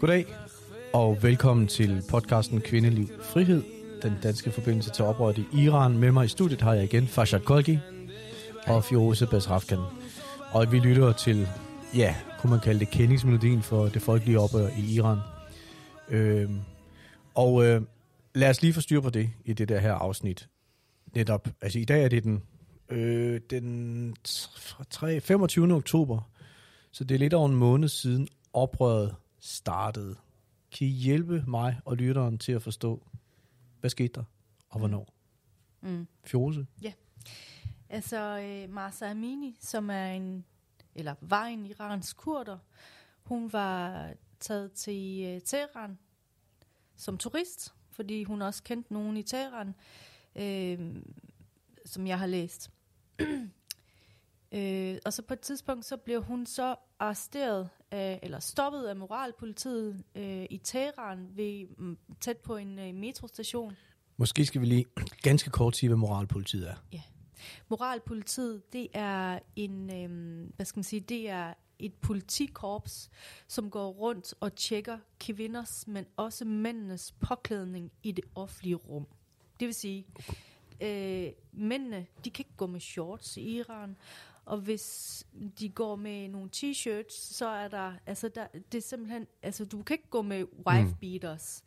Goddag, og velkommen til podcasten Kvindeliv Frihed, den danske forbindelse til oprøret i Iran. Med mig i studiet har jeg igen Farshad Kolgi og Firoze Basrafkan. Og vi lytter til, ja, kunne man kalde det kendingsmelodien for det folkelige oprør i Iran. Øhm, og øh, lad os lige få styr på det i det der her afsnit. Netop, altså i dag er det den, øh, den 3, 25. oktober, så det er lidt over en måned siden oprøret startede. Kan I hjælpe mig og lytteren til at forstå, hvad skete der, og hvornår? Mm. Fjose? Ja. Altså, øh, Marsa Amini, som er en, eller var en iransk kurder, hun var taget til øh, Teheran som turist, fordi hun også kendte nogen i Teheran, øh, som jeg har læst. øh, og så på et tidspunkt, så blev hun så arresteret, af, eller stoppet af moralpolitiet øh, i Teheran, ved, mm, tæt på en øh, metrostation. Måske skal vi lige ganske kort sige, hvad moralpolitiet er. Ja. Moralpolitiet, det er en, øhm, hvad skal man sige, det er et politikorps, som går rundt og tjekker kvinders, men også mændenes påklædning i det offentlige rum. Det vil sige, øh, mændene, de kan ikke gå med shorts i Iran, og hvis de går med nogle t-shirts, så er der, altså der, det er simpelthen, altså du kan ikke gå med wife beaters.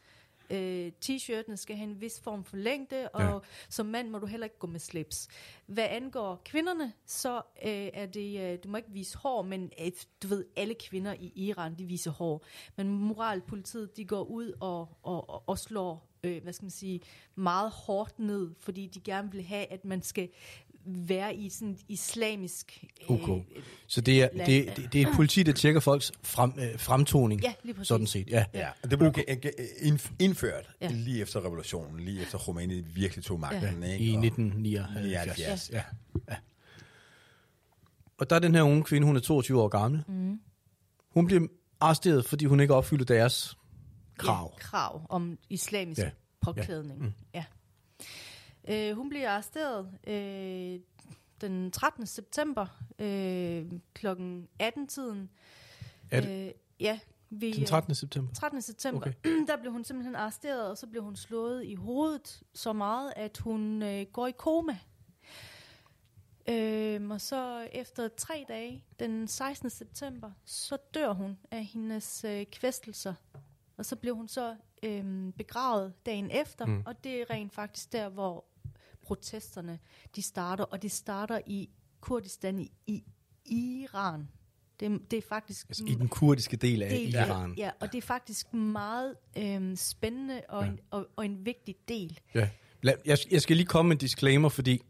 Øh, t-shirtene skal have en vis form for længde, og ja. som mand må du heller ikke gå med slips. Hvad angår kvinderne, så øh, er det, øh, du må ikke vise hår, men øh, du ved, alle kvinder i Iran, de viser hår. Men moralpolitiet, de går ud og, og, og, og slår, øh, hvad skal man sige, meget hårdt ned, fordi de gerne vil have, at man skal være i sådan et islamisk øh, Ok. Så det er, land. det, det, det er politi, der tjekker folks frem, øh, fremtoning. Ja, lige præcis. Sådan set, ja. Ja, og det blev okay. indført Ja. ja. lige efter revolutionen, lige efter Khomeini virkelig tog magten. I Ikke? Og- 1979. 79, Ja. ja. Og der er den her unge kvinde, hun er 22 år gammel. Mm. Hun bliver arresteret, fordi hun ikke opfylder deres krav. Ja, krav om islamisk Ja. ja. påklædning. Ja. Mm. ja. Øh, hun bliver arresteret øh, den 13. september øh, klokken 18-tiden. Er det Øh, ja, ved, den 13. september? 13. september, okay. der blev hun simpelthen arresteret, og så blev hun slået i hovedet så meget, at hun øh, går i koma. Øhm, og så efter tre dage, den 16. september, så dør hun af hendes øh, kvæstelser. Og så blev hun så øhm, begravet dagen efter, mm. og det er rent faktisk der, hvor protesterne de starter, og det starter i Kurdistan i, i Iran. Det, det er faktisk Altså, I den kurdiske del af det, Iran. Ja, og det er faktisk meget øhm, spændende og, Ja. ja. en, og, og en vigtig del. Ja. Lad, jeg, jeg skal lige komme med en disclaimer, fordi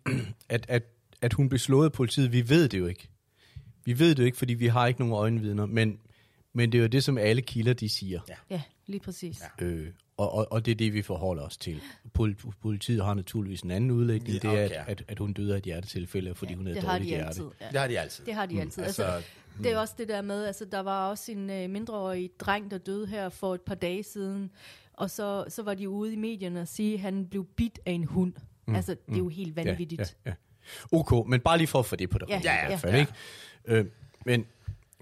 at, at, at hun blev slået af politiet, vi ved det jo ikke. Vi ved det jo ikke, fordi vi har ikke nogen øjenvidner, men, men det er jo det, som alle kilder, de siger. Ja. Ja, lige præcis. Ja. Øh, og, og, og det er det, vi forholder os til. Pol, politiet har naturligvis en anden udlægning, Ja, det er, okay. at, at, at hun døde af et hjertetilfælde, fordi hun havde det et har dårligt de hjerte. altid. Ja. Det har de altid. Det har de altid. Altså, altså, det er også det der med, altså der var også en øh, mindreårig dreng, der døde her for et par dage siden, og så, så var de ude i medierne og sige, at han blev bidt af en hund. Mm. Altså, det er jo helt vanvittigt. Ja, ja, ja. Ok, men bare lige for at få det på det. Ja, i ja, hvert fald, ja. Ikke? Øh, men,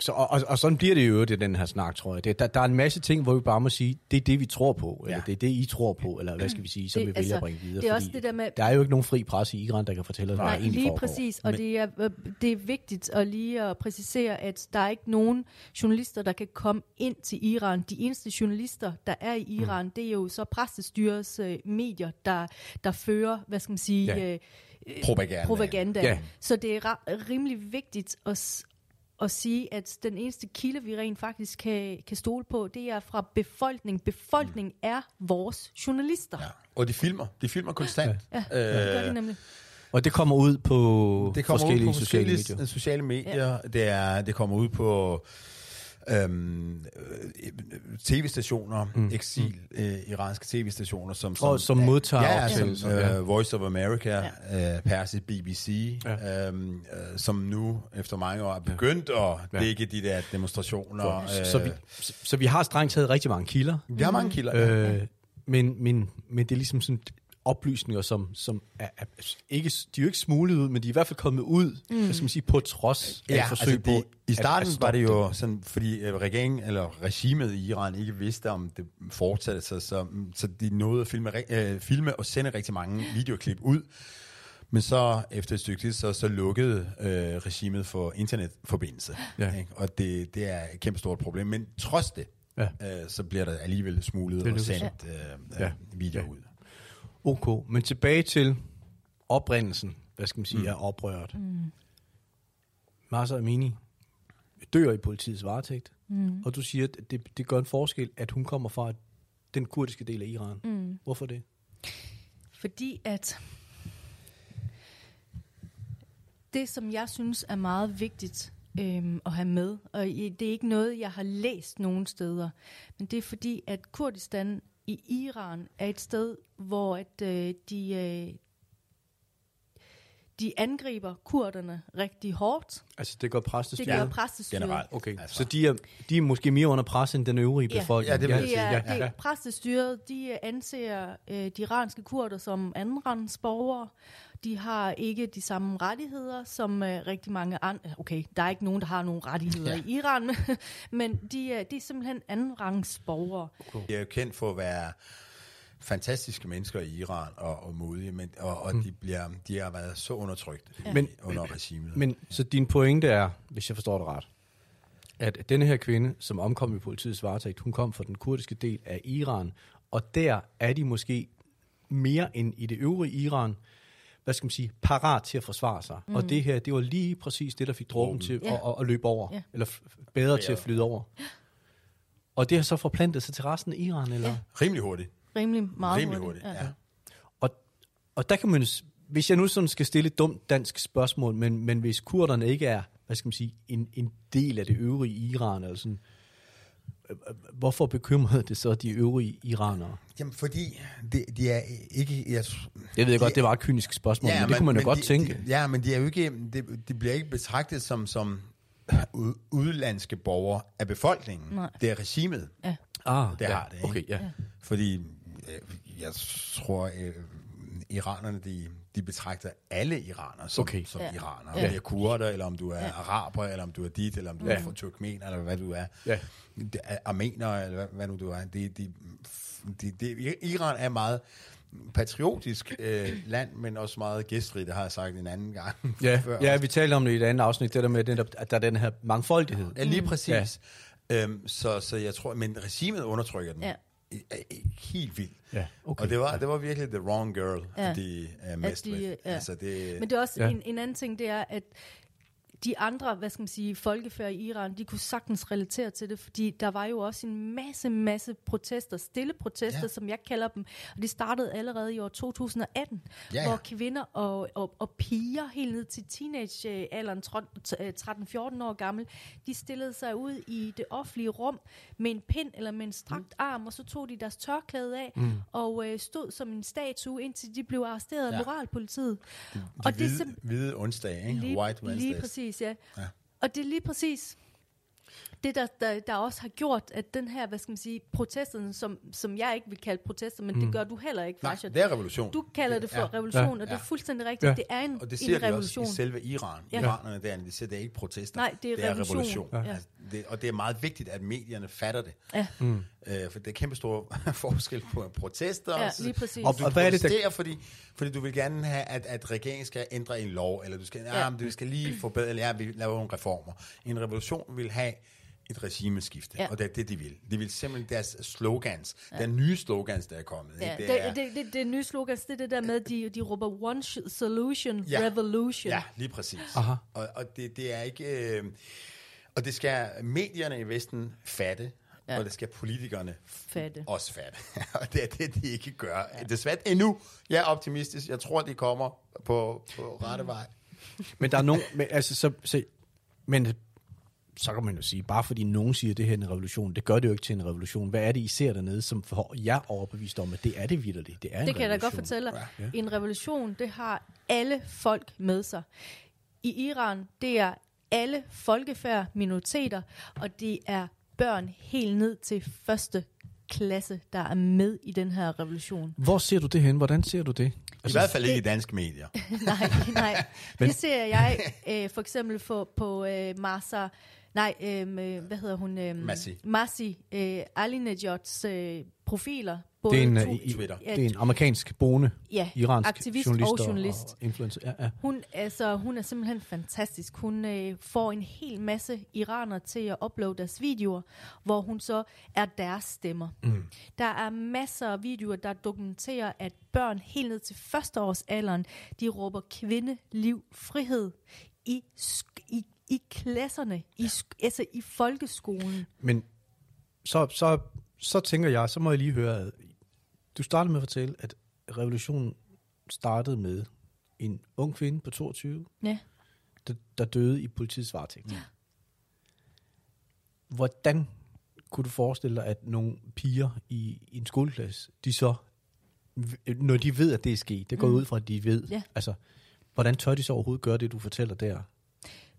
så, og, og, og sådan bliver det jo i den her snak, tror jeg. Det, der, der er en masse ting, hvor vi bare må sige, det er det, vi tror på, eller Ja. det er det, I tror på, eller hvad skal vi sige, som Det- vi vælger altså, at bringe videre. det er også det der med- Der er jo ikke nogen fri presse i Iran, der kan fortælle os, hvad der egentlig lige foregår. præcis, og Men- det er, øh, det er vigtigt at lige at præcisere, at der er ikke nogen journalister, der kan komme ind til Iran. De eneste journalister, der er i Iran, mm. det er jo så præstestyrets øh, medier, der, der fører, hvad skal man sige, Ja. øh, øh, Propaganda. propaganda. Ja. Så det er rimelig vigtigt at, at sige, at den eneste kilde, vi rent faktisk kan, kan stole på, det er fra befolkning. Befolkning mm. er vores journalister. Ja. Og de filmer. De filmer konstant. Ja, det gør de nemlig. Og det kommer ud på Det kommer forskellige ud på sociale forskellige medier. sociale medier. Ja. Det, er, det kommer ud på øhm, øh, tv-stationer, mm. eksil øh, iranske tv-stationer, som, Og som modtager ja, som ja. øh, Voice of America, ja. øh, persisk BBC, Ja. ja. øhm, øh, som nu efter mange år er begyndt at Ja. dække de der demonstrationer. Så, så, vi, så, så vi har strengt taget rigtig mange kilder. vi har mange kilder. Øh, men, men, men det er ligesom sådan, oplysninger, som, som er, er, ikke, de er jo ikke smuglet ud, men de er i hvert fald kommet ud, mm. hvad skal man sige, på trods af Ja, et forsøg altså på det, I starten at, at var det jo sådan, fordi øh, regeringen eller regimet i Iran ikke vidste, om det fortsatte sig, så, så de nåede at filme, øh, filme og sende rigtig mange videoklip ud. Men så efter et stykke tid, så, så lukkede øh, regimet for internetforbindelse. Ja. Ikke? Og det, det er et kæmpe stort problem. Men trods det, Ja. øh, så bliver der alligevel smuglet og sendt øh, Ja. ja. videoer Ja. ud. Ok, men tilbage til oprindelsen, hvad skal man sige, mm. af oprøret. Mm. Masa Amini dør i politiets varetægt, mm. og du siger, at det, det gør en forskel, at hun kommer fra den kurdiske del af Iran. Mm. Hvorfor det? Fordi at det, som jeg synes er meget vigtigt øhm, at have med, og det er ikke noget, jeg har læst nogen steder, men det er fordi, at Kurdistan i Iran er et sted, hvor at, øh, de, øh, de angriber kurderne rigtig hårdt. Altså, det gør Det præstestyret? gør præstestyret. generelt. Okay, Altså. så de er, de er måske mere under pres end den øvrige Ja. befolkning? Ja, det vil jeg Det sige. er, Ja, det er præstestyret, de anser øh, de iranske kurder som andenrandsborgere. De har ikke de samme rettigheder som øh, rigtig mange andre. Okay, der er ikke nogen, der har nogen rettigheder Ja. i Iran, men, men de, er, de er simpelthen andenrangsborgere. De er jo kendt for at være fantastiske mennesker i Iran og, og modige, men, og, og mm. de, bliver, de har været så undertrykt ja. Men- under regimet. Men så din pointe er, hvis jeg forstår det ret, at denne her kvinde, som omkom i politiets varetægt, hun kom fra den kurdiske del af Iran, og der er de måske mere end i det øvrige Iran, hvad skal man sige, parat til at forsvare sig. Mm. Og det her, det var lige præcis det, der fik dråben til at, at, at løbe over, Ja. eller f- bedre til at flyde over. Og det har så forplantet sig til resten af Iran, eller? Ja. Rimelig hurtigt. Rimelig meget Rimelig hurtigt, ja. Og, og der kan man, hvis jeg nu sådan skal stille et dumt dansk spørgsmål, men, men hvis kurderne ikke er, hvad skal man sige, en, en del af det øvrige Iran, eller sådan, øh, hvorfor bekymrede det så de øvrige iranere? Jamen, fordi de, de er ikke... Jeg, Jeg ved de, godt, det var et kynisk spørgsmål, ja, men det kunne man jo godt de, tænke. De, ja, men de er jo ikke... De, de bliver ikke betragtet som, som ud- udlandske borgere af befolkningen. Nej. Det er regimet, Ja. ah, det ja, har det, ikke? Okay, ja. Fordi øh, jeg tror, øh, iranerne, de, de betragter alle iranere som, Okay. som Ja. iranere. Ja. Om det er kurder, eller om du er araber, eller om du er dit, eller om du Ja. er fra turkmen, eller hvad du er. Ja. Er armener, eller hvad, hvad nu du er. Det, det, det, det, Iran er meget patriotisk øh, land, men også meget gæstrigt, det har jeg sagt en anden gang. Ja, før ja, vi talte om det i et andet afsnit, det der med, at der er den her mangfoldighed. Ja, lige præcis. Ja. Øhm, så, så jeg tror, men regimet undertrykker den Ja. Helt vildt. Ja, okay. Og det var, det var virkelig the wrong girl, Ja. de er mest de, med. ja. Altså, det, Men det er også ja. en, en anden ting, det er, at de andre, hvad skal man sige, folkefærd i Iran, de kunne sagtens relatere til det, fordi der var jo også en masse, masse protester, stille protester, Ja. som jeg kalder dem, og det startede allerede i år 2018, Ja, ja. hvor kvinder og, og, og piger helt ned til teenagealderen, 13-14 år gammel, de stillede sig ud i det offentlige rum med en pind eller med en strakt mm. arm, og så tog de deres tørklæde af, mm. og øh, stod som en statue, indtil de blev arresteret af Ja. moralpolitiet. de og det er hvide, hvide onsdag, ikke? Lige, White Wednesdays. lige præcis, ja. Ja. Og det er lige præcis det, der, der, der også har gjort, at den her, hvad skal man sige, protesterne, som, som jeg ikke vil kalde protester, men mm. det gør du heller ikke, Nej, Farshad. det er revolution. Du kalder det for Ja. revolution, Ja. og det er fuldstændig rigtigt. Ja. Det er en, Og det en ser de revolution. også i selve Iran. Ja. Iranerne der, de siger, det er ikke protester. Nej, det er det er revolution. revolution. Ja. Altså, det, og det er meget vigtigt, at medierne fatter det. Ja. Mm. Øh, for det er kæmpe stor forskel på protester. Ja, så- lige præcis. Og du Og hvad er det, der- protesterer, fordi, fordi du vil gerne have, at, at regeringen skal ændre en lov, eller du skal, ja. Ja. ah, men du skal lige forbedre, eller ja, vi laver nogle reformer. En revolution vil have et regimeskifte, ja. Og det er det, de vil. De vil simpelthen deres slogans, ja. der nye slogans, der er kommet. Ja, ikke? det, det, det, det nye slogan, det er det der med, de, de råber one solution, Ja. revolution. Ja, lige præcis. Aha. Og, og det, det er ikke... Øh, og det skal medierne i Vesten fatte, ja. Ja. og det skal politikerne Fatte. også fatte. og det er det, de ikke gør. Ja. Desværre endnu. Jeg er optimistisk. Jeg tror, de kommer på, på rette vej. Men der er nogen, men, altså, så, så, men så kan man jo sige, bare fordi nogen siger, at det her er en revolution, det gør det jo ikke til en revolution. hvad er det, I ser dernede, som får jer overbevist om, at det er det vidderligt? Det er en Det kan jeg da godt revolution. fortælle dig. Ja. En revolution, det har alle folk med sig. I Iran, det er alle folkefærd, minoriteter, og det er børn helt ned til første klasse, der er med i den her revolution. Hvor ser du det hen? Hvordan ser du det? I hvert fald ikke i danske medier. nej, nej. Men- Det ser jeg øh, for eksempel for, på øh, Marsa, nej, øh, hvad hedder hun? Øh, Masih. Masi, øh, Ahmadinejad's øh, profiler. Både Det er en, to- uh, i, Twitter. det er en amerikansk boende, ja, iransk aktivist journalist, og journalist. Og, influencer. Ja, ja. Hun, altså, hun er simpelthen fantastisk. Hun øh, får en hel masse iranere til at uploade deres videoer, hvor hun så er deres stemmer. Mm. Der er masser af videoer, der dokumenterer, at børn helt ned til førsteårsalderen, de råber kvinde, liv, frihed i, i, i klasserne, i, altså i folkeskolen. Men så, så, så tænker jeg, så må jeg lige høre, at du startede med at fortælle, at revolutionen startede med en ung kvinde på 22, Ja. der, der døde i politiets varetægt. Hvordan kunne du forestille dig, at nogle piger i, i en skoleklasse, de så, når de ved, at det er sket, det går Mm. ud fra, at de ved, Ja. altså, hvordan tør de så overhovedet gøre det, du fortæller der?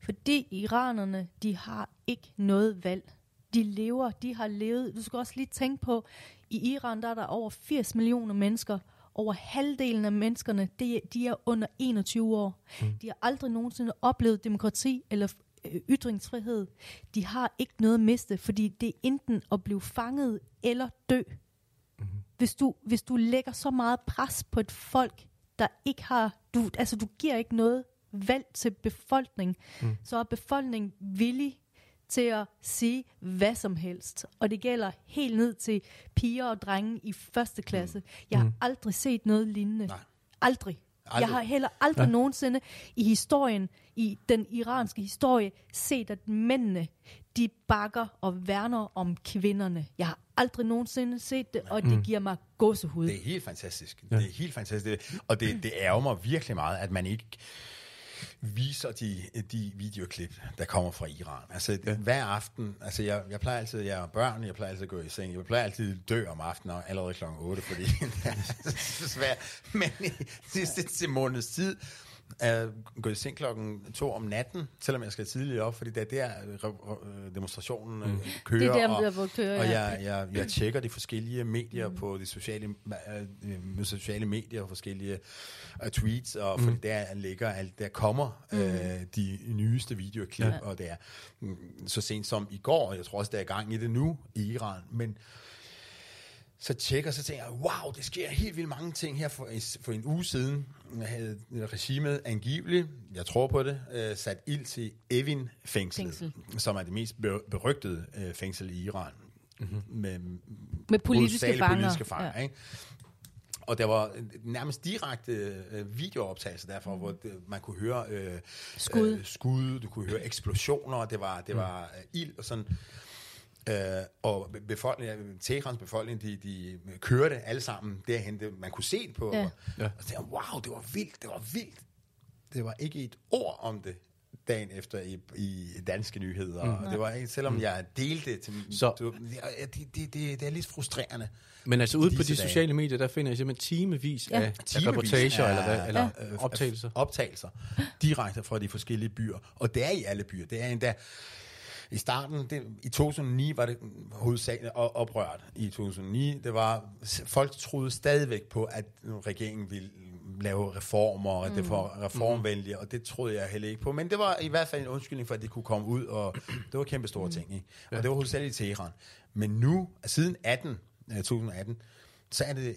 Fordi iranerne, de har ikke noget valg. De lever, de har levet. Du skal også lige tænke på, i Iran der er der over 80 millioner mennesker. Over halvdelen af menneskerne, de, de er under 21 år. Mm. De har aldrig nogensinde oplevet demokrati eller øh, ytringsfrihed. De har ikke noget at miste, fordi det er enten at blive fanget eller dø. Mm. Hvis, du, hvis du lægger så meget pres på et folk, der ikke har... Du, altså, du giver ikke noget valg til befolkningen, mm. så er befolkningen villig til at sige hvad som helst. Og det gælder helt ned til piger og drenge i første klasse. Mm. Jeg har aldrig set noget lignende. Nej. Aldrig. Aldrig. Jeg har heller aldrig Ja. ja. nogensinde i historien, i den iranske historie, set, at mændene, de bakker og værner om kvinderne. Jeg har aldrig nogensinde set det, og det giver mig gåsehud. Det er helt fantastisk. Ja. Det er helt fantastisk. Og det, det ærger mig virkelig meget, at man ikke viser de, de videoklip, der kommer fra Iran. Altså ja. hver aften, altså jeg, jeg plejer altid, jeg er børn, jeg plejer altid at gå i seng, jeg plejer altid at dø om aftenen, og allerede klokken 8, fordi det er så svært. Men i sidste til måneds tid, er gået i seng klokken to om natten, selvom jeg skal tidligt op, fordi det er der re- re- demonstrationen mm. kører. Det er der, og, der, kører, og jeg, jeg, jeg tjekker de forskellige medier mm. på de sociale, øh, sociale medier, forskellige uh, tweets, og mm. fordi der ligger alt, der kommer mm. øh, de nyeste videoklip, ja. og det er mm, så sent som i går, og jeg tror også, der er gang i det nu i Iran, men så tjekker, så tænker jeg, wow, det sker helt vildt mange ting her for, for en uge siden. havde regimet angiveligt, jeg tror på det, øh, sat ild til Evin fængsel, Fængsel. som er det mest be- berygtede øh, fængsel i Iran. Mm-hmm. Med, Med politiske fanger. politiske fanger Ja. ikke? Og der var nærmest direkte øh, videooptagelser derfra, mm. hvor det, man kunne høre øh, Skud. øh, skud, du kunne høre eksplosioner, det var, det var øh, ild og sådan. Øh, og befolkningen, Teherans befolkning, de, de kørte alle sammen derhen. Det, man kunne se det på. Ja. Ja. Ja. Og så tænkte wow, det var vildt, det var vildt. Det var ikke et ord om det dagen efter i, i danske nyheder. Mm. Og det var ikke, selvom jeg delte det til... Så- du, det, det, det, det, er lidt frustrerende. Men altså ude på de dage. sociale medier, der finder jeg simpelthen timevis Ja. af, af Timevis reportager af- eller, hvad, eller øh, optagelser. optagelser direkte fra de forskellige byer. Og det er i alle byer. Det er endda... I starten, det, i 2009 var det hovedsageligt oprørt. I 2009, det var, folk troede stadigvæk på, at regeringen ville lave reformer, og det var reformvenlige, og det troede jeg heller ikke på. Men det var i hvert fald en undskyldning for, at det kunne komme ud, og det var kæmpe store ting. Ikke? Og det var hovedsageligt i Teheran. Men nu, siden 18, øh, 2018, så er det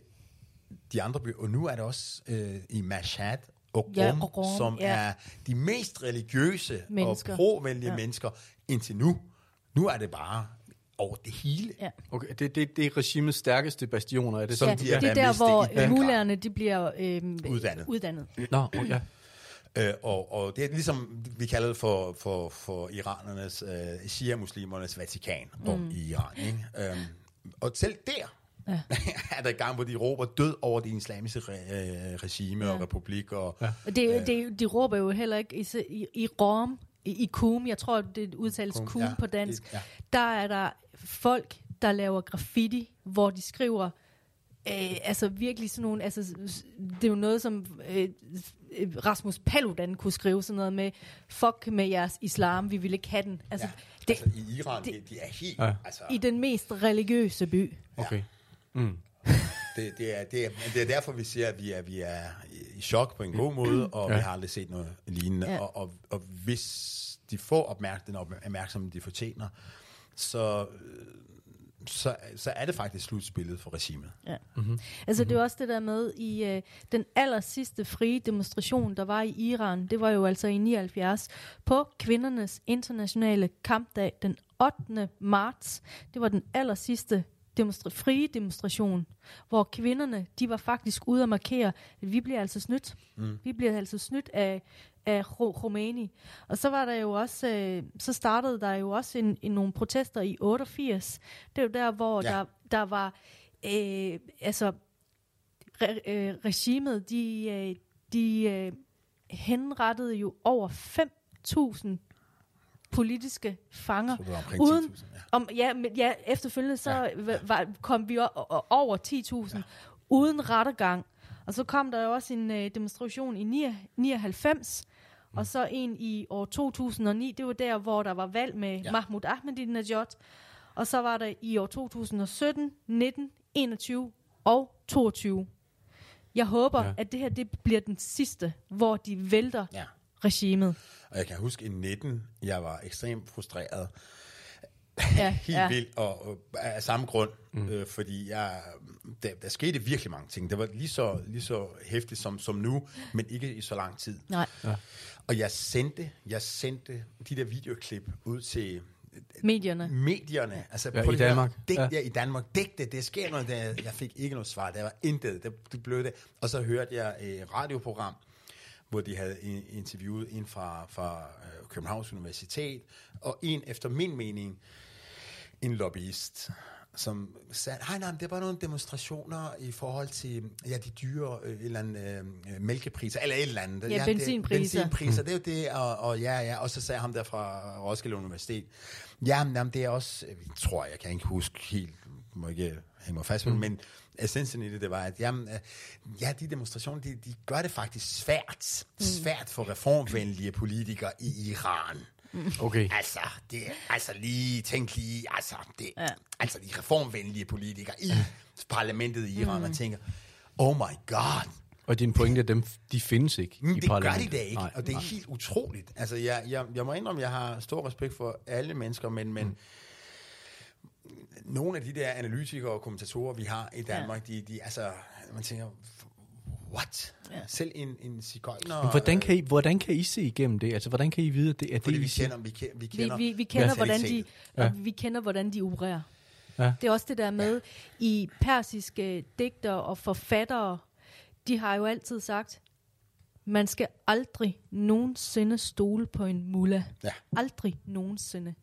de andre byer, og nu er det også øh, i Mashhad og Rum, Ja, og Rum, som ja. er de mest religiøse Mennesker. og pro-venlige Ja. ja. mennesker indtil nu. Nu er det bare over det hele. Ja. Okay, det, det, det er regimets stærkeste bastioner, er det Som sådan? de ja, er det er der, hvor mullerne, de bliver øhm, Uddannet. uddannet. Nå, oh, ja. Øh, og, og det er ligesom, vi kalder det for, for, for iranernes, øh, shia-muslimernes Vatikan mm. i Iran. Ikke? Øhm, og selv der Ja. er der i gang, hvor de råber død over det islamiske re, øh, regime ja. og republik. Og, ja. Og det, det, de råber jo heller ikke i, i, i Rom, i, i Kum, jeg tror, det udtales Kum ja. på dansk, Ja. der er der folk, der laver graffiti, hvor de skriver, øh, altså virkelig sådan nogle, altså det er jo noget som, øh, øh, Rasmus Paludan kunne skrive sådan noget med, fuck med jeres islam, vi vil ikke have den. Altså, Ja. det, Altså, i Iran, det- det, de er helt... Ja. Altså, I den mest religiøse by. Okay. Mm. det, det, er, det, er, men det er derfor, vi siger, at vi er, vi er i chok på en god måde, og Ja. vi har aldrig set noget lignende. Ja. Og, og, og hvis de får opmærk, den op- opmærksomhed, de fortjener, så, øh, så, så er det faktisk slutspillet for regimet. Ja. Mm-hmm. Altså det er også det der med i øh, den aller sidste frie demonstration, der var i Iran, det var jo altså i 79, på kvindernes internationale kampdag den 8. marts. Det var den aller sidste demonstra- frie demonstration, hvor kvinderne, de var faktisk ude at markere, at vi bliver altså snydt. Mm. Vi bliver altså snydt af, af Khomeini. Og så var der jo også, øh, så startede der jo også en, en, nogle protester i 88. Det er jo der, hvor ja. der, der var, øh, altså, re, øh, regimet, de, øh, de øh, henrettede jo over 5.000 politiske fanger. Omkring Uden, 10.000, ja. om, ja, men, ja, efterfølgende så ja. var, kom vi over 10.000 ja. uden rettergang. Og så kom der jo også en øh, demonstration i 9 99, mm. og så en i år 2009. Det var der, hvor der var valg med Ja. Mahmoud Ahmadinejad. Og så var der i år 2017, 19, 21 og 22. Jeg håber, ja. at det her det bliver den sidste, hvor de vælter Ja. Regimet. Og jeg kan huske i 19, jeg var ekstremt frustreret. Ja, Helt ja. vildt, og, og af samme grund, mm. øh, fordi jeg, der, der skete virkelig mange ting. Det var lige så, lige så hæftigt som, som nu, men ikke i så lang tid. Nej, Og jeg sendte, jeg sendte de der videoklip ud til medierne. medierne. Altså Ja, på i det Danmark. Digt, Ja. ja. ja, i Danmark. Digte, det sker noget. Der, jeg fik ikke noget svar. Der var intet. Det, det blev det. Og så hørte jeg et radioprogram, hvor de havde in- interviewet en fra, fra øh, Københavns Universitet, og en, efter min mening, en lobbyist, som sagde, nej, nej, men det var nogle demonstrationer i forhold til, ja, de dyre, øh, eller andet, øh, mælkepriser, eller et eller andet. Ja, benzinpriser. Det, benzinpriser, det er jo det, og, og ja, ja, og så sagde ham der fra Roskilde Universitet, jamen, jamen det er også, jeg tror, jeg kan ikke huske helt, må ikke hænge mig fast, mm. men essensen i det, det var, at jamen, øh, ja, de demonstrationer, de, de gør det faktisk svært, Mm. svært for reformvenlige politikere i Iran. Okay. Altså, det er, altså lige, tænk lige, altså, det, ja. Altså de reformvenlige politikere i parlamentet i Iran, man tænker, oh my god, Og din pointe er, at dem, de findes ikke men i det gør parlamentet. de da ikke, Nej, og det er nej. helt utroligt. Altså, jeg, jeg, jeg må indrømme, jeg har stor respekt for alle mennesker, men, men mm. Nogle af de der analytikere og kommentatorer, vi har i Danmark, ja. de, de, altså, man tænker, what? Ja. Selv en, en cigøjner... Men hvordan kan, I, hvordan kan I se igennem det? Altså, hvordan kan I vide, at det er det, vi kender, vi, ke- vi Vi, kender, vi, vi kender, hvordan de. Ja. ja. vi kender, hvordan de opererer. Ja. Det er også det der med, i persiske digter og forfattere, de har jo altid sagt, man skal aldrig nogensinde stole på en mullah. Ja. Aldrig nogensinde.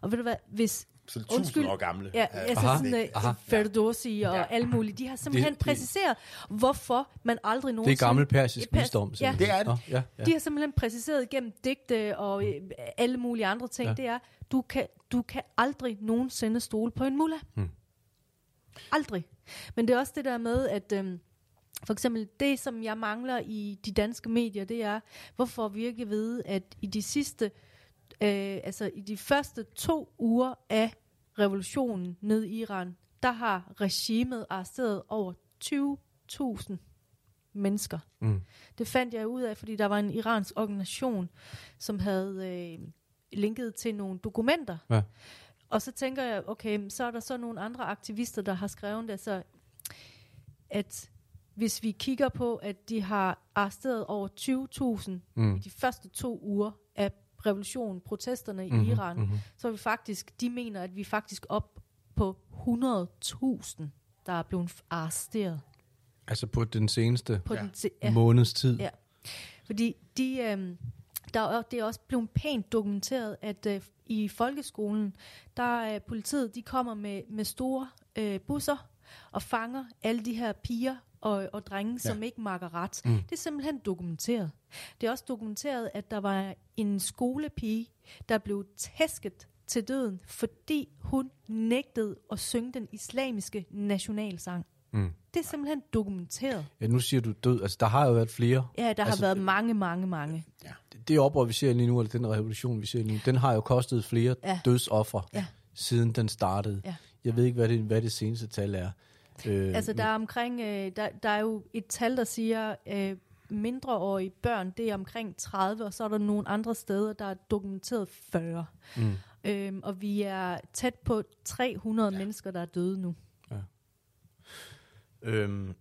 Og ved du hvad, hvis... Så tusind år gamle. Ja, altså Aha. sådan Aha. uh, Ferdowsi og Ja. alle mulige, de har simpelthen Det- præciseret, hvorfor man aldrig Det er nogensinde... gammel persisk visdom. Ja. Det er det. Ja, ja. de har simpelthen præciseret gennem digte og øh, alle mulige andre ting, Ja. det er, du kan, du kan aldrig nogensinde stole på en mullah. Hmm. Aldrig. Men det er også det der med, at øhm, for eksempel det, som jeg mangler i de danske medier, det er, hvorfor vi ikke ved, at i de sidste, øh, altså i de første to uger af revolutionen ned i Iran, der har regimet arresteret over 20.000 mennesker. Mm. Det fandt jeg ud af, fordi der var en iransk organisation, som havde øh, linket til nogle dokumenter. Ja. Og så tænker jeg, okay, så er der så nogle andre aktivister, der har skrevet det, så at hvis vi kigger på, at de har arresteret over 20.000 Mm. i de første to uger af revolutionen, protesterne i Mhm, Iran, mhm. så vi faktisk, de mener, at vi er faktisk op på 100.000, der er blevet arresteret. Altså på den seneste På Ja. den, se- ja. måneds tid. Ja. Fordi de, øhm, der er, det er også blevet pænt dokumenteret, at øh, i folkeskolen, der er politiet, de kommer med, med store øh, busser og fanger alle de her piger og, og drenge, ja. som ikke makker ret. Mm. Det er simpelthen dokumenteret. Det er også dokumenteret, at der var en skolepige, der blev tæsket til døden, fordi hun nægtede at synge den islamiske nationalsang. Mm. Det er simpelthen dokumenteret. Ja, nu siger du død. Altså, der har jo været flere. Ja, der altså, har været mange, mange, mange. Det oprør, vi ser lige nu, eller den revolution, vi ser lige nu, den har jo kostet flere ja. Ja. dødsoffer, Ja. siden den startede. Ja. Jeg ved ikke, hvad det, hvad det seneste tal er. Øh, Altså, der er omkring, øh, der, der er jo et tal, der siger, øh, mindreårige børn, det er omkring 30, og så er der nogle andre steder, der er dokumenteret 40. Mm. Øhm, og vi er tæt på 300 ja. mennesker, der er døde nu. Øhm,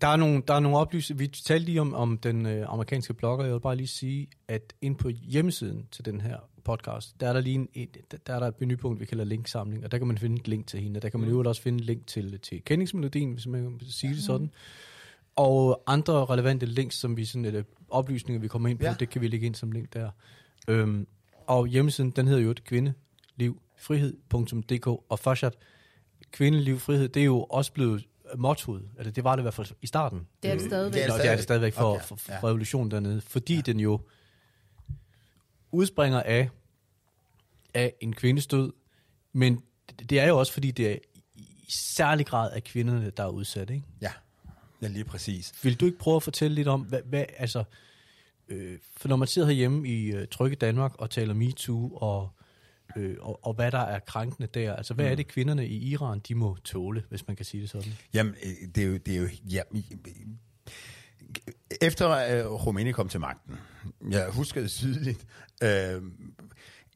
der er nogle, der er nogle oplysninger. Vi talte lige om, om den øh, amerikanske blogger. Jeg vil bare lige sige, at ind på hjemmesiden til den her podcast, der er der lige en, et, der er der et menupunkt, vi kalder linksamling, og der kan man finde et link til hende. Der kan man jo også finde et link til, til kendingsmelodien, hvis man kan sige det sådan. Og andre relevante links, som vi sådan, eller oplysninger, vi kommer ind på, ja. Det kan vi lægge ind som link der. Øhm, og hjemmesiden, den hedder jo et kvindelivfrihed.dk, og Fashat, kvindeliv, frihed, det er jo også blevet mottoet, eller det var det i hvert fald i starten. Det er det stadigvæk. Det er Nå, det er det stadigvæk for, Okay, for, for ja. revolutionen dernede, fordi ja. den jo udspringer af, af en kvindes død, men det, det er jo også, fordi det er i, i særlig grad af kvinderne, der er udsat, ikke? Ja, ja lige præcis. Vil du ikke prøve at fortælle lidt om, hvad, hvad altså, øh, for når man sidder herhjemme i øh, Trygge Danmark og taler MeToo og, øh, og, og hvad der er krænkende der, altså hvad mm. er det kvinderne i Iran, de må tåle, hvis man kan sige det sådan? Jamen, øh, det er jo... Det er jo ja, efter øh, Rumænien kom til magten, jeg husker det tydeligt, øh,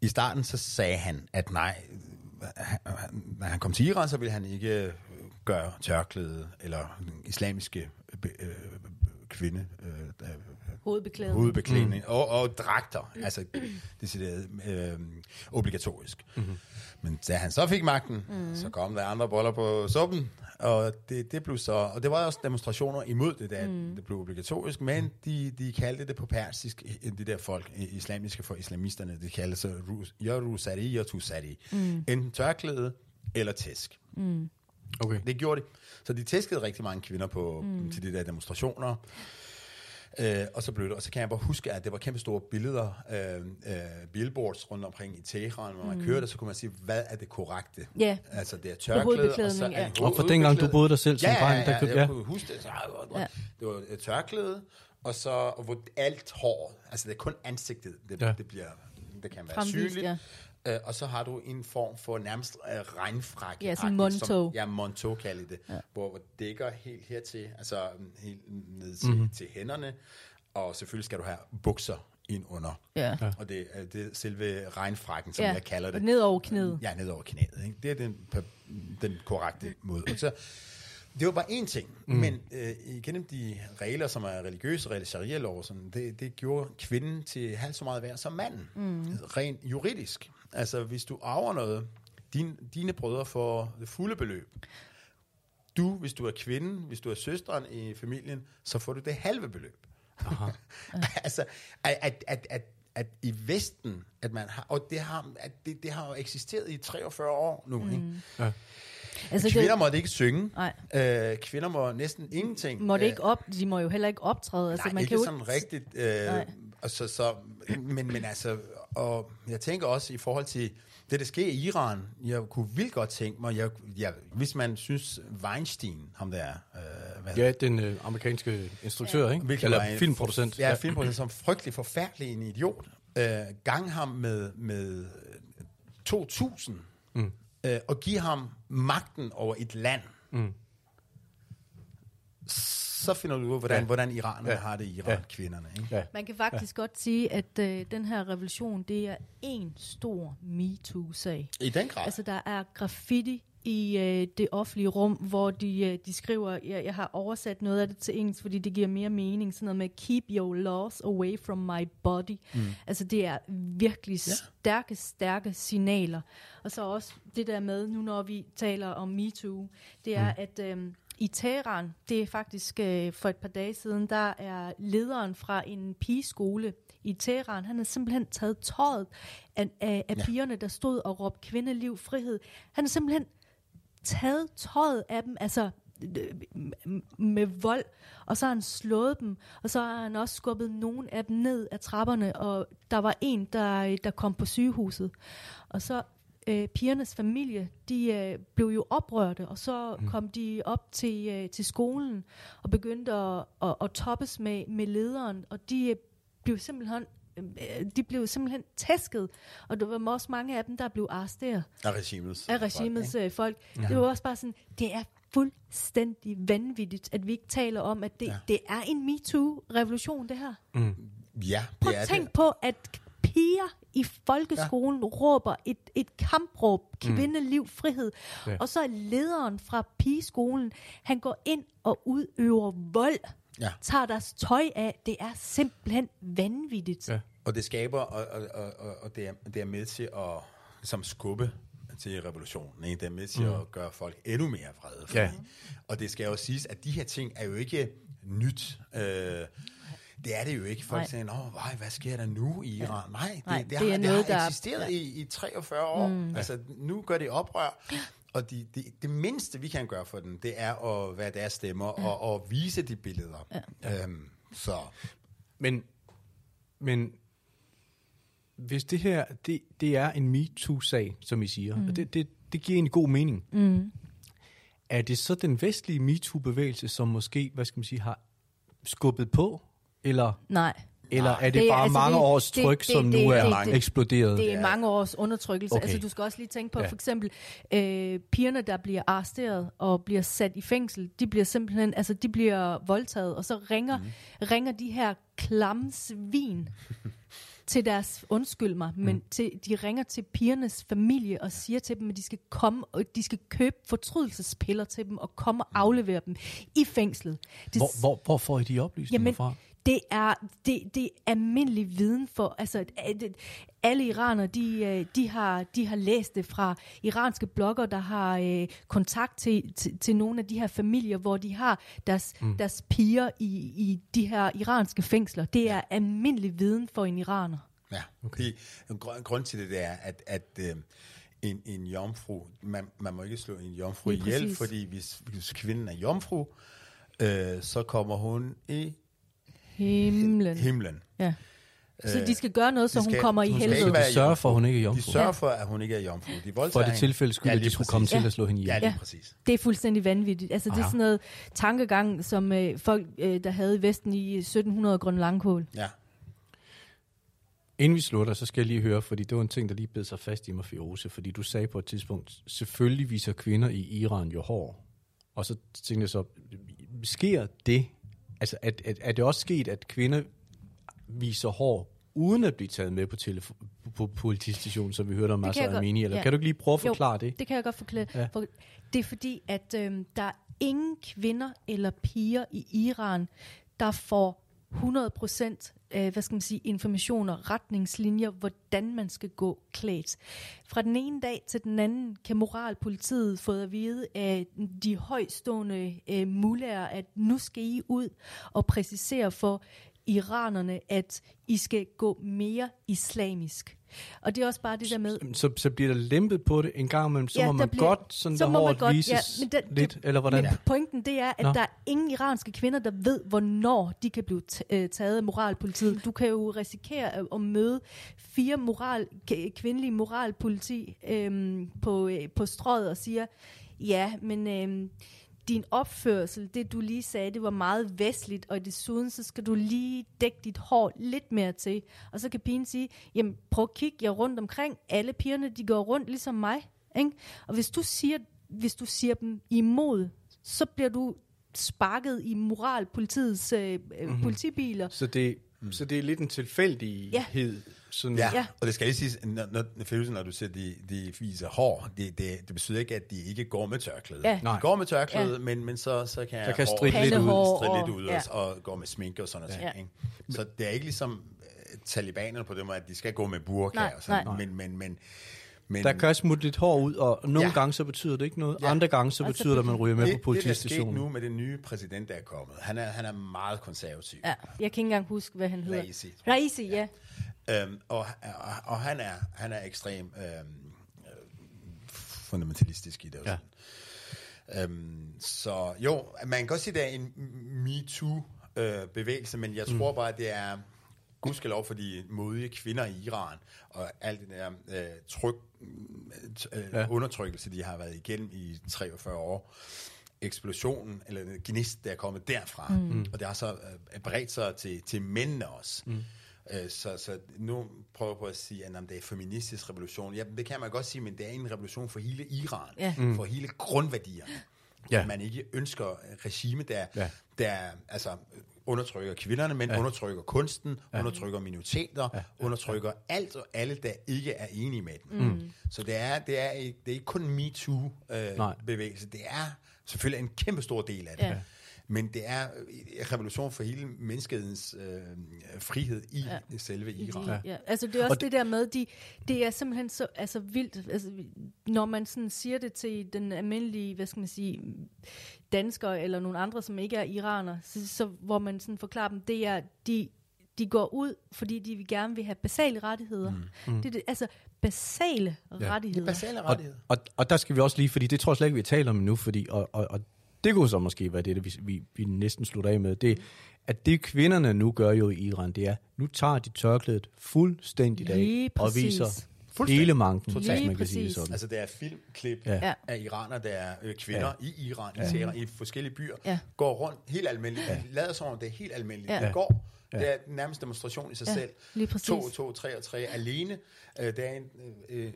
i starten så sagde han, at nej, han- når han kom til Iran, så ville han ikke gøre tørklæde eller den islamiske øh, øh, kvinde øh, Hovedbeklædning. hovedbeklædning mm. og, og dragter, altså decideret øh, obligatorisk. Mm-hmm. Men da han så fik magten, mm. så kom der andre boller på suppen, og det, det blev så, og det var også demonstrationer imod det, da mm. det blev obligatorisk, men de, de kaldte det på persisk, det der folk, islamiske for islamisterne, de kaldte sig ya rusari, tusari. Mm. Enten tørklæde eller tæsk. Okay. Det gjorde de. Så de tæskede rigtig mange kvinder på, mm. til de der demonstrationer. Øh, og så blev det, og så kan jeg bare huske, at det var kæmpe store billeder, øh, øh, billboards rundt omkring i Teheran, hvor man mm. kørte, så kunne man sige, hvad er det korrekte? Ja. Altså det er tørklæde, og så er ja. Og for dengang du boede der selv som ja, ja, dreng, ja, der kunne- jeg ja. kunne huske det. Så, det, var, Ja. det var et tørklæde, og så og hvor alt hår, altså det er kun ansigtet, det, Ja. ja. det bliver, det kan være Fremvist, synligt. ja. Øh, og så har du en form for nærmest øh, regnfrakke. Ja, sådan monto. Ja, monto kalder det. Ja. Hvor, hvor det dækker helt hertil, altså mm, helt ned til, Mhm. mm-hmm. til hænderne. Og selvfølgelig skal du have bukser ind under. Ja. Ja. Og det, er- det er selve regnfrakken, som ja. jeg kalder det. Ned over knæet. Ja, ned over knæet. Ikke? Det er den, den korrekte måde. Og så, det var bare én ting, mm. men øh, igennem de regler, som er religiøse regler, sharia-lov, sådan, det, det gjorde kvinden til halvt så meget værd som manden. Mm. Rent juridisk. Altså, hvis du arver noget, din, dine brødre får det fulde beløb. Du, hvis du er kvinde, hvis du er søsteren i familien, så får du det halve beløb. altså, at, at, at, at, at i Vesten, at man har, og det har, at det, det har jo eksisteret i 43 år nu, mm. ikke? Altså, Kvinder det, måtte ikke synge. Nej. Øh, kvinder må næsten ingenting. må det Øh, ikke op, de må jo heller ikke optræde. Altså, Nej, man ikke kan jo sådan rigtigt. Øh, Nej. så, så, men, men altså, og jeg tænker også i forhold til det, der sker i Iran, jeg kunne vildt godt tænke mig, jeg, jeg, hvis man synes Weinstein, ham der, øh, hvad Ja, den øh, amerikanske instruktør, ikke? Hvilket Eller en filmproducent. For, ja, filmproducent, som frygtelig forfærdelig en idiot. Øh, gang ham med, med 2.000, mm. øh, og give ham magten over et land. Mm. Så finder du ud af, hvordan, Ja. hvordan iranerne Ja. har det i Iran, Ja. ja. kvinderne. Ikke? Ja. Man kan faktisk ja. godt sige, at øh, den her revolution, det er en stor MeToo-sag. I den grad. Altså, der er graffiti i øh, det offentlige rum, hvor de, øh, de skriver, jeg, jeg har oversat noget af det til engelsk, fordi det giver mere mening, sådan noget med, keep your laws away from my body. Mm. Altså, det er virkelig Ja. stærke, stærke signaler. Og så også det der med, nu når vi taler om MeToo, det er, mm. at øh, i Teheran, det er faktisk øh, for et par dage siden, der er lederen fra en pigeskole i Teheran, han har simpelthen taget tøjet af, af, af ja. pigerne, der stod og råbte kvindeliv, frihed. Han har simpelthen taget tøjet af dem, altså øh, med vold, og så har han slået dem, og så har han også skubbet nogle af dem ned af trapperne, og der var en, der, der kom på sygehuset. Og så øh, pigernes familie, de øh, blev jo oprørte, og så mm. kom de op til, øh, til skolen og begyndte at, at, at toppes med, med lederen, og de øh, blev simpelthen øh, de blev simpelthen tæsket, og der var også mange af dem, der blev arresteret Af regimets. af regimets folk, øh, folk. Ja. Det var også bare sådan, det er fuldstændig vanvittigt, at vi ikke taler om, at det, ja. Det er en MeToo-revolution, det her. ikke? Ja, Prøv det er at tænk det. på, at piger i folkeskolen ja. råber et, et kampråb, kvindeliv, frihed. Ja. Og så er lederen fra pigeskolen, han går ind og udøver vold, Ja. tager deres tøj af. Det er simpelthen vanvittigt. Ja. Og det skaber, og, og, og, og- det, er, det er med til at ligesom skubbe til revolutionen. Ikke? Det er med til mm. at gøre folk endnu mere vrede. Fordi, Ja. Og det skal jo siges, at de her ting er jo ikke nyt. Øh, det er det jo ikke. Folk Nej. siger, Nå, hvad sker der nu i Iran? Nej, det, Nej, det, det har, er det noget, har der- eksisteret i, i 43 år. Mm. Altså, nu gør det oprør. Og de, de, det mindste, vi kan gøre for dem, det er at være deres stemmer ja. og, og vise de billeder. Ja. Øhm, så Men, men hvis det her, det, det er en MeToo-sag, som I siger, mm. og det, det, det giver en god mening. Mm. Er det så den vestlige MeToo-bevægelse, som måske, hvad skal man sige, har skubbet på? Eller, Nej. eller er det, Det bare altså, mange det- års det- tryk, det- som det- nu er det- det- eksploderet? Det er Ja. mange års undertrykkelse. Okay. Altså, du skal også lige tænke på, Ja. for eksempel, øh, pigerne, der bliver arresteret og bliver sat i fængsel, de bliver simpelthen, altså, de bliver voldtaget, og så ringer, mm. ringer de her klamme svin til deres, undskyld mig, men Mhm. til, de ringer til pigernes familie og siger til dem, at de skal komme, og de skal købe fortrydelsespiller til dem, og komme og aflevere dem i fængslet. Det, Hvor, hvor, hvor får I de oplysninger Jamen, fra? Det er, det, det er almindelig viden for, altså alle iranere, de, øh, de, har, de har læst det fra iranske blogger, der har øh, kontakt til, til, til nogle af de her familier, hvor de har deres, mm. deres piger i, i de her iranske fængsler. Det er almindelig viden for en iraner. Ja, okay. en grund, grund til det, det er, at, at øh, en, en jomfru, man, man må ikke slå en jomfru Lige ihjel, præcis. fordi hvis, hvis kvinden er jomfru, øh, så kommer hun i Himlen. himlen. Ja. Så de skal gøre noget, så de hun skal- kommer i hun skal helvede. ikke Så være de sørger for, at hun ikke er De jomfru? sørger Ja. for, at hun ikke er jomfru. De For det hende. tilfælde skyld, Ja, at lige de skulle komme præcis. til at slå hende Ja, ihjel. lige Ja. præcis. Det er fuldstændig vanvittigt. Altså, det er Aha. sådan noget tankegang, som øh, folk, øh, der havde i Vesten i 1700 grøn langkål. Ja. Inden vi slutter, så skal jeg lige høre, fordi det var en ting, der lige bed sig fast i mig, Firoze, fordi du sagde på et tidspunkt, selvfølgelig viser kvinder i Iran jo hår. Og så tænkte jeg så, sker det? Altså, er, er, er det også sket, at kvinder viser hår, uden at blive taget med på, telefo- på politistationen, som vi hørte om godt- Amini? Eller ja. kan du ikke lige prøve at Jo. forklare det? Det kan jeg godt forklare. Ja. For, det er fordi, at øhm, der er ingen kvinder eller piger i Iran, der får 100% øh, hvad skal man sige, informationer, retningslinjer, hvordan man skal gå klædt. Fra den ene dag til den anden kan moralpolitiet få at vide af de højstående øh, mulærer, at nu skal I ud og præcisere for iranerne, at I skal gå mere islamisk. Og det er også bare det der med, Så, så bliver der lempet på det en gang imellem, så Ja, må man bliver- godt sådan så der hårdt godt, vises ja, men der- lidt, eller hvordan? Men pointen det er, at Nå. Der er ingen iranske kvinder, der ved, hvornår de kan blive øh, taget af moralpolitiet. Du kan jo risikere at, at møde fire moral, kvindelige moralpoliti øhm, på, øh, på strøget og siger, ja, men øhm, din opførsel, det du lige sagde, det var meget vestligt, og desuden så skal du lige dække dit hår lidt mere til. Og så kan pigen sige, jamen prøv at kigge jer rundt omkring. Alle pigerne, de går rundt ligesom mig. Ikke? Og hvis du siger, hvis du siger dem imod, så bliver du sparket i moralpolitiets øh, mm-hmm. politibiler. Så det, mm. så det er lidt en tilfældighed. Sådan, Ja, ja, Ja. og det skal lige siges, når, når, Firuze, når du siger, de, de viser hår, det, det, det betyder ikke, at de ikke går med tørklæde. Ja. De går med tørklæde, Ja. men, men så, så kan, Så kan stritte lidt ud. Stritte lidt ud ja. og, og gå med sminke og sådan noget. Ja. Ikke? Så det er ikke ligesom øh, talibanerne på den måde, at de skal gå med burka Nej, og sådan, nej. men, men, men, men Der kan smutte lidt hår ud, og nogle Ja. ja. gange så betyder det ikke noget. Ja. Ja. Andre gange så betyder det, at man ryger med det, på det, der er politistationen. nu med den nye præsident, der er kommet, han er, han er meget konservativ. Ja, jeg kan ikke engang huske, hvad han hedder. Raisi. Raisi, ja. Øhm, og, og, og han er han er ekstrem øhm, øh, fundamentalistisk i det. Ja. Ja. Øhm, så jo, man kan godt sige, at det er en MeToo-bevægelse, men jeg tror bare, at det er gudskelov for de modige kvinder i Iran, og alt det der øh, tryk, øh, Ja. undertrykkelse, de har været igennem i 43 år. Eksplosionen, eller den gnist, der er kommet derfra. Mm. Og det har så øh, bredt sig til, til mændene også. Mm. Øh, Så, så nu prøver jeg på at sige, at jamen, det er feministisk revolution. Ja, det kan man godt sige, men det er en revolution for hele Iran. Ja. Mm. For hele grundværdierne. Ja. At man ikke ønsker regime, der, Ja. der altså, undertrykker kvinderne, men ja. undertrykker kunsten, ja. undertrykker minoriteter, ja. undertrykker alt og alle, der ikke er enige med den. Mm. Så det er, det, er ikke, det er ikke kun. MeToo-bevægelse. det er selvfølgelig en kæmpe stor del af det. Ja. Men det er en revolution for hele menneskehedens øh, frihed i ja. selve Iran. Ja. ja. Altså det er også Og det, det der med, de, det er simpelthen så altså, vildt, altså, når man sådan siger det til den almindelige, hvad skal man sige, danskere eller nogle andre, som ikke er iraner, så, så hvor man sådan forklarer dem, det er, de, de går ud, fordi de vil gerne vil have basale rettigheder. Mm. Det er det, altså basale ja. Det er rettigheder. basale Og, rettigheder. og, og der skal vi også lige, fordi det tror jeg slet ikke, vi taler om nu, fordi, og, og, og det kunne så måske være det, vi, vi, vi næsten slutter af med, det at det kvinderne nu gør jo i Iran, det er, nu tager de tørklædet fuldstændigt af, og viser. Hele manken, Lige hvis man kan sige det sådan. Altså, der er filmklip Ja. ja. Ja. af iraner, der er øh, kvinder ja. i Iran, ja. i Teheran, i forskellige byer, Ja. ja. går rundt helt almindeligt, ja. lader som om det er helt almindeligt. Ja. Ja. Det går, det er nærmest demonstration i sig Ja, selv. lige præcis. To, to, tre og tre alene. Øh, der er en, øh, øh,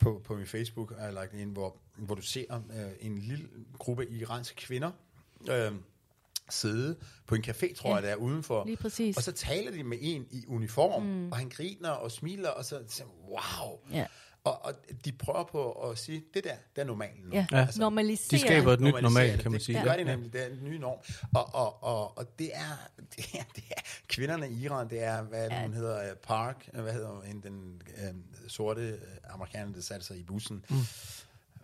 på, på min Facebook, har jeg lagt en, hvor, hvor du ser øh, en lille gruppe iranske kvinder, øh, sidde på en café, tror Ja. jeg, der er udenfor. Lige præcis. Og så taler de med en i uniform, mm. og han griner og smiler, og så siger wow. Ja. Og, og de prøver på at sige, det der, det er normalt nu. Ja. Ja. Normalisere. De skaber et nyt normalt, det. kan man det, sige. Det gør de nemlig, det er en ny norm. Og, og, og, og det, er, det, er, det er, kvinderne i Iran, det er, hvad ja. hun hedder, øh, Park, øh, hvad hedder hun, den øh, sorte amerikaner, der satte sig i bussen. Mm.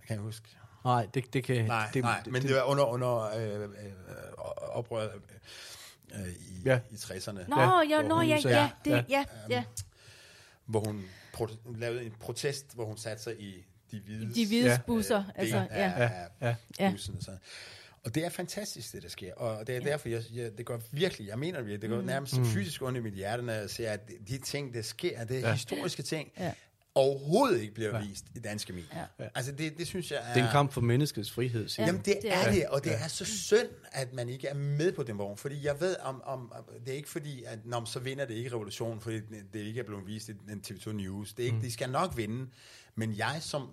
Kan jeg huske? Nej, det, det kan... Nej, det, nej, men det var under, under øh, øh, oprøret øh, i, Ja. ja. i 60'erne. Nå, Ja, ja, hvor nå, hun ja, sagde- ja, det, Ja. ja, ja. hvor hun pro- lavede en protest, hvor hun satte sig i de hvide, De hvide Ja. busser, altså, af, ja. af, Ja. Ja. bussen og sådan. Og det er fantastisk, det der sker. Og det er derfor, jeg, jeg, det går virkelig, jeg mener virkelig, det går nærmest mm. fysisk ondt i mit hjerte, når jeg ser, at de ting, der sker, det er Ja. ja. historiske ting, Ja. Overhovedet ikke bliver vist i danske medier. Ja. Ja. Altså det, det synes jeg er... det er en kamp for menneskets frihed, siger Ja. Jamen det, det er er det. og det er så synd, at man ikke er med på den vogn, fordi jeg ved, om, om det er ikke fordi, at når, så vinder det ikke revolutionen, fordi det ikke er blevet vist i den TV2 News. Det er ikke, mm. De skal nok vinde, men jeg som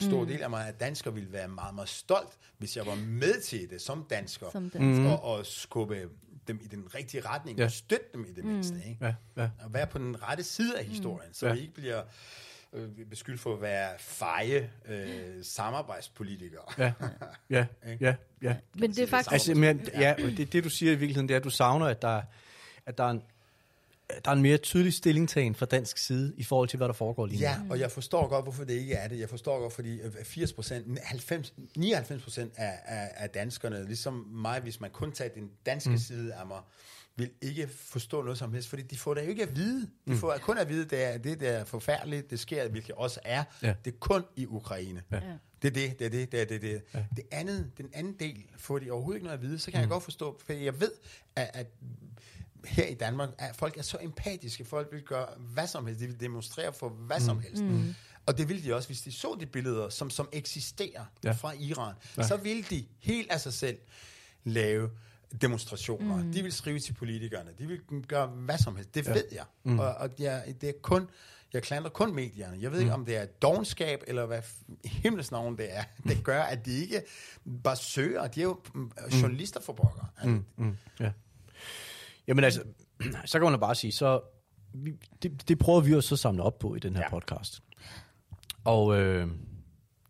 stor del af mig af dansker ville være meget, meget stolt, hvis jeg var med til det som dansker, Som dansker. og, og skubbe dem i den rigtige retning, Ja. ja. og støtte dem i det mindste. Ikke? Ja, ja. Og være på den rette side af historien, så Ja. vi ikke bliver øh, beskyldt for at være feje øh, samarbejdspolitikere. Ja, ja, ja, ja. Men det er faktisk... Altså, men, ja, det, det du siger i virkeligheden, det er, at du savner, at der, at der er en, der er en mere tydelig stillingtagen fra dansk side i forhold til, hvad der foregår lige nu. Ja, og jeg forstår godt, hvorfor det ikke er det. Jeg forstår godt, fordi øh, 80 procent, 90, 99 procent af, af, af danskerne, ligesom mig, hvis man kun tager den danske mm. side af mig, vil ikke forstå noget som helst, fordi de får det jo ikke at vide. De mm. får kun at vide, det er det, der er forfærdeligt, det sker, hvilket også er. Ja. Det er kun i Ukraine. Ja. Det er det, det er det, det er det. det. Ja. det andet, den anden del får de overhovedet ikke noget at vide, så kan mm. jeg godt forstå, for jeg ved, at, at her i Danmark, at folk er så empatiske, folk vil gøre hvad som helst, de vil demonstrere for hvad mm. som helst. Mm. Og det ville de også, hvis de så de billeder, som, som eksisterer Ja. fra Iran, ja. så ville de helt af sig selv lave demonstrationer. Mm. De vil skrive til politikerne. De vil gøre hvad som helst. Det ja. ved jeg. Mm. Og, og jeg, det er kun, jeg klandrer kun medierne. Jeg ved mm. ikke, om det er dogenskab, eller hvad himlens navn det er, det gør, at de ikke bare søger. De er jo mm, journalister for pokker. Altså, Mm, ja. Jamen altså, så kan man bare sige, så vi, det, det prøver vi jo så at samle op på i den her. Ja. podcast. Og øh,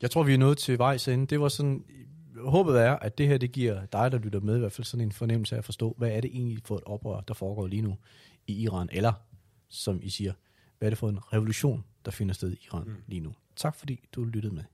jeg tror, vi er nået til vejs ende. Det var sådan, håbet er, at det her, det giver dig, der lytter med, i hvert fald sådan en fornemmelse af at forstå, hvad er det egentlig for et oprør, der foregår lige nu i Iran, eller som I siger, hvad er det for en revolution, der finder sted i Iran mm. lige nu. Tak fordi du lyttede med.